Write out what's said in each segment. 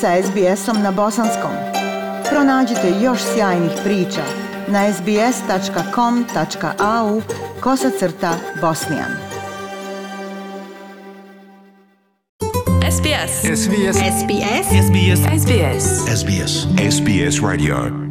sa SBS-om na bosanskom. Pronađite još sjajnih priča na sbs.com.au kosacrta bosnijan. SBS. SBS. SBS. SBS. SBS. SBS. SBS Radio.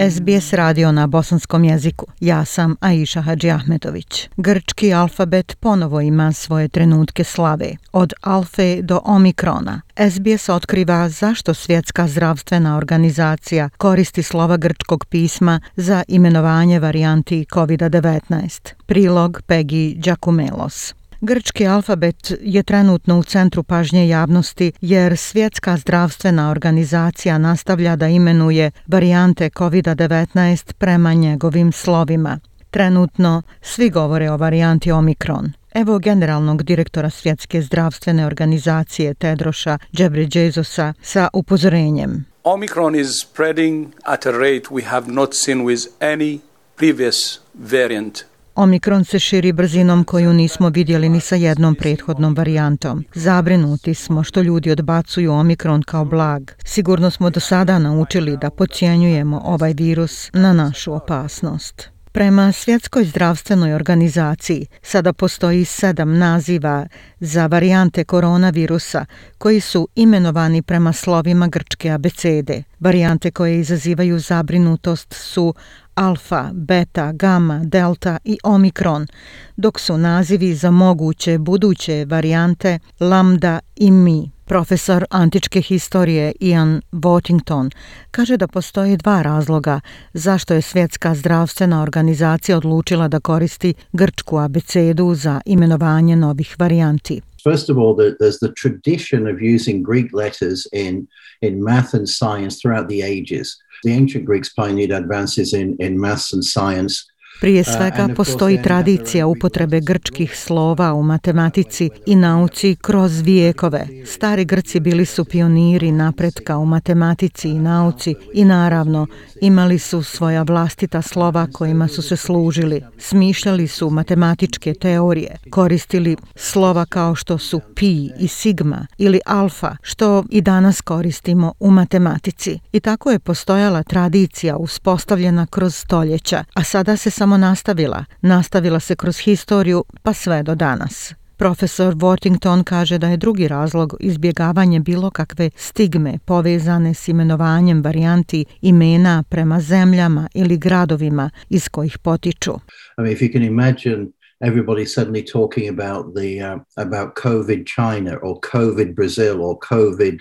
SBS radio na bosanskom jeziku. Ja sam Aisha Hadži Ahmetović. Grčki alfabet ponovo ima svoje trenutke slave. Od alfe do omikrona. SBS otkriva zašto svjetska zdravstvena organizacija koristi slova grčkog pisma za imenovanje varijanti COVID-19. Prilog Peggy Giacumelos. Grčki alfabet je trenutno u centru pažnje javnosti jer Svjetska zdravstvena organizacija nastavlja da imenuje varijante COVID-19 prema njegovim slovima. Trenutno svi govore o varijanti Omikron. Evo generalnog direktora Svjetske zdravstvene organizacije Tedroša Džebređezosa sa upozorenjem. Omicron is spreading at a rate we have not seen with any previous variant Omikron se širi brzinom koju nismo vidjeli ni sa jednom prethodnom varijantom. Zabrinuti smo što ljudi odbacuju Omikron kao blag. Sigurno smo do sada naučili da pocijenjujemo ovaj virus na našu opasnost. Prema Svjetskoj zdravstvenoj organizaciji sada postoji sedam naziva za varijante koronavirusa koji su imenovani prema slovima grčke abecede. Varijante koje izazivaju zabrinutost su alfa, beta, gamma, delta i omikron, dok su nazivi za moguće buduće varijante lambda i mi. Profesor antičke historije Ian Botington kaže da postoje dva razloga zašto je Svjetska zdravstvena organizacija odlučila da koristi grčku abecedu za imenovanje novih varijanti. First of all, there's the tradition of using Greek letters in, in math and science throughout the ages. The ancient Greeks pioneered advances in, in maths and science Prije svega postoji tradicija upotrebe grčkih slova u matematici i nauci kroz vijekove. Stari Grci bili su pioniri napretka u matematici i nauci i naravno imali su svoja vlastita slova kojima su se služili. Smišljali su matematičke teorije, koristili slova kao što su pi i sigma ili alfa, što i danas koristimo u matematici. I tako je postojala tradicija uspostavljena kroz stoljeća, a sada se samo nastavila. Nastavila se kroz historiju pa sve do danas. Profesor Worthington kaže da je drugi razlog izbjegavanje bilo kakve stigme povezane s imenovanjem varijanti imena prema zemljama ili gradovima iz kojih potiču. I mean, if you can imagine everybody suddenly talking about the uh, about COVID China or COVID Brazil or COVID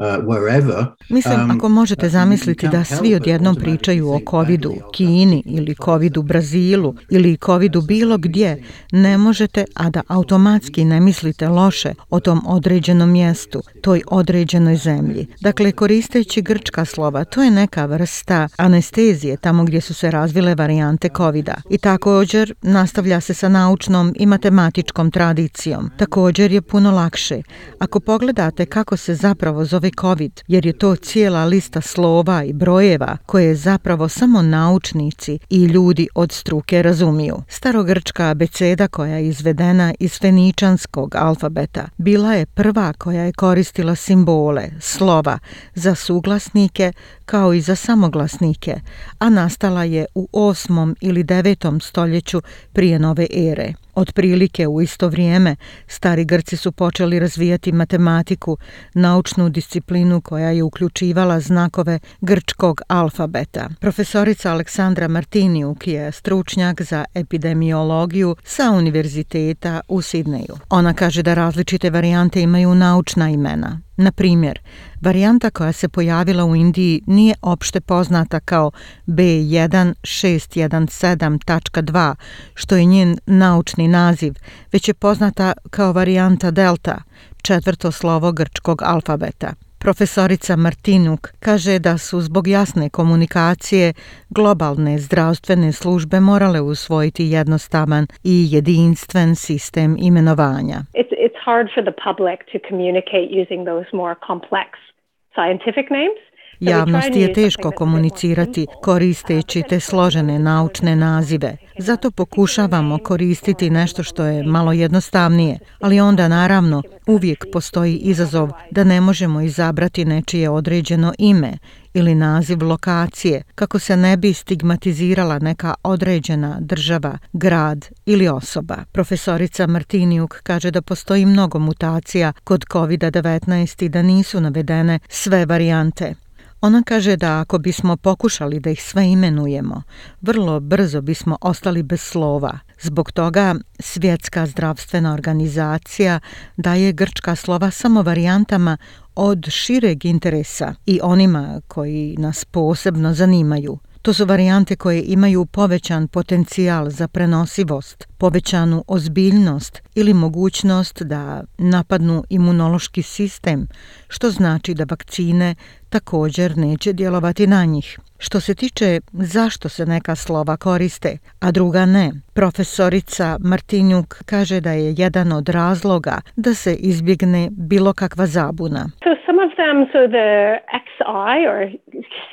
Uh, Mislim, um, ako možete zamisliti da svi odjednom pričaju o covidu Kini ili covidu Brazilu ili covidu bilo gdje, ne možete, a da automatski ne mislite loše o tom određenom mjestu, toj određenoj zemlji. Dakle, koristeći grčka slova, to je neka vrsta anestezije tamo gdje su se razvile varijante covida. I također nastavlja se sa naučnom i matematičkom tradicijom. Također je puno lakše. Ako pogledate kako se zapravo zove COVID, jer je to cijela lista slova i brojeva koje zapravo samo naučnici i ljudi od struke razumiju. Starogrčka abeceda koja je izvedena iz feničanskog alfabeta bila je prva koja je koristila simbole, slova za suglasnike kao i za samoglasnike, a nastala je u 8. ili 9. stoljeću prije nove ere. Otprilike u isto vrijeme stari Grci su počeli razvijati matematiku, naučnu disciplinu koja je uključivala znakove grčkog alfabeta. Profesorica Aleksandra Martiniuk je stručnjak za epidemiologiju sa univerziteta u Sidneju. Ona kaže da različite varijante imaju naučna imena. Na primjer, varijanta koja se pojavila u Indiji nije opšte poznata kao B1617.2, što je njen naučni naziv, već je poznata kao varijanta Delta, četvrto slovo grčkog alfabeta. Profesorica Martinuk kaže da su zbog jasne komunikacije globalne zdravstvene službe morale usvojiti jednostavan i jedinstven sistem imenovanja. It's, it's hard for the public to communicate using those more complex scientific names. Javnosti je teško komunicirati koristeći te složene naučne nazive. Zato pokušavamo koristiti nešto što je malo jednostavnije, ali onda naravno uvijek postoji izazov da ne možemo izabrati nečije određeno ime ili naziv lokacije kako se ne bi stigmatizirala neka određena država, grad ili osoba. Profesorica Martinijuk kaže da postoji mnogo mutacija kod COVID-19 i da nisu navedene sve varijante. Ona kaže da ako bismo pokušali da ih sve imenujemo, vrlo brzo bismo ostali bez slova. Zbog toga Svjetska zdravstvena organizacija daje grčka slova samo varijantama od šireg interesa i onima koji nas posebno zanimaju. To su varijante koje imaju povećan potencijal za prenosivost, povećanu ozbiljnost ili mogućnost da napadnu imunološki sistem, što znači da vakcine također neće djelovati na njih. Što se tiče zašto se neka slova koriste, a druga ne, profesorica Martinjuk kaže da je jedan od razloga da se izbjegne bilo kakva zabuna. So some of them, so the XI or C,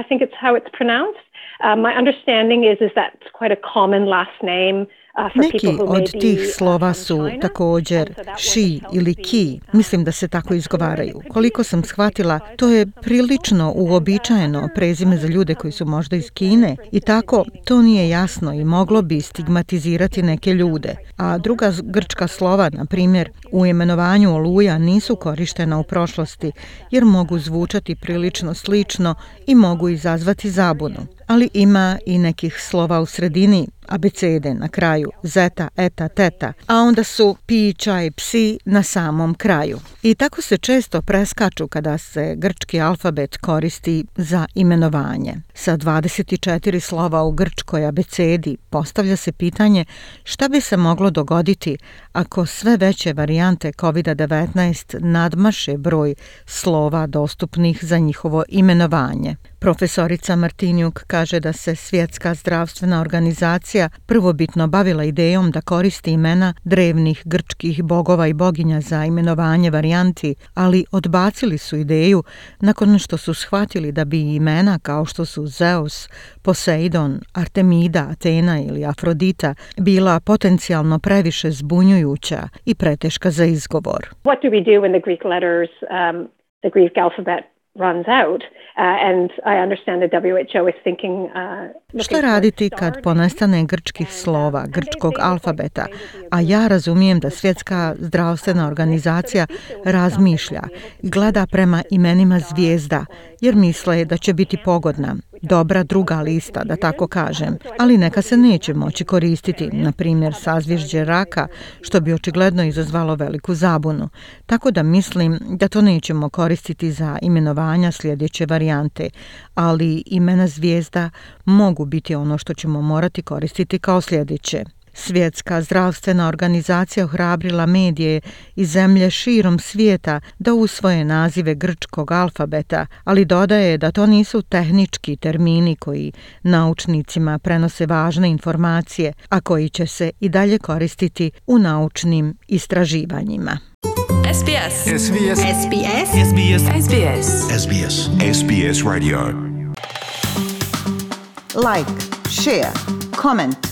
I think it's how it's pronounced. Uh, my understanding is is that's quite a common last name Neki od tih uh, slova su također shi ili ki, mislim da se tako izgovaraju. Koliko sam shvatila, to je prilično uobičajeno prezime za ljude koji su možda iz Kine i tako to nije jasno i moglo bi stigmatizirati neke ljude. A druga grčka slova, na primjer, u imenovanju oluja nisu korištena u prošlosti jer mogu zvučati prilično slično i mogu izazvati zabunu ali ima i nekih slova u sredini abecede na kraju, zeta, eta, teta, a onda su pi, i psi na samom kraju. I tako se često preskaču kada se grčki alfabet koristi za imenovanje. Sa 24 slova u grčkoj abecedi postavlja se pitanje šta bi se moglo dogoditi ako sve veće varijante COVID-19 nadmaše broj slova dostupnih za njihovo imenovanje. Profesorica Martinjuk kaže da se Svjetska zdravstvena organizacija prvobitno bavila idejom da koristi imena drevnih grčkih bogova i boginja za imenovanje varijanti, ali odbacili su ideju nakon što su shvatili da bi imena kao što su Zeus, Poseidon, Artemida, Atena ili Afrodita bila potencijalno previše zbunjujuća i preteška za izgovor. What do we do when the Greek letters, um, the Greek alphabet runs out uh, and I understand the WHO is thinking uh, Šta raditi kad ponestane grčkih uh, slova, grčkog alfabeta? A ja razumijem da svjetska zdravstvena organizacija razmišlja i gleda prema imenima zvijezda jer misle da će biti pogodna dobra druga lista, da tako kažem, ali neka se neće moći koristiti, na primjer sazvježđe raka, što bi očigledno izazvalo veliku zabunu. Tako da mislim da to nećemo koristiti za imenovanja sljedeće varijante, ali imena zvijezda mogu biti ono što ćemo morati koristiti kao sljedeće. Svjetska zdravstvena organizacija ohrabrila medije i zemlje širom svijeta da usvoje nazive grčkog alfabeta, ali dodaje da to nisu tehnički termini koji naučnicima prenose važne informacije, a koji će se i dalje koristiti u naučnim istraživanjima. SBS SBS SBS SBS SBS SBS SBS Radio. Like, share, comment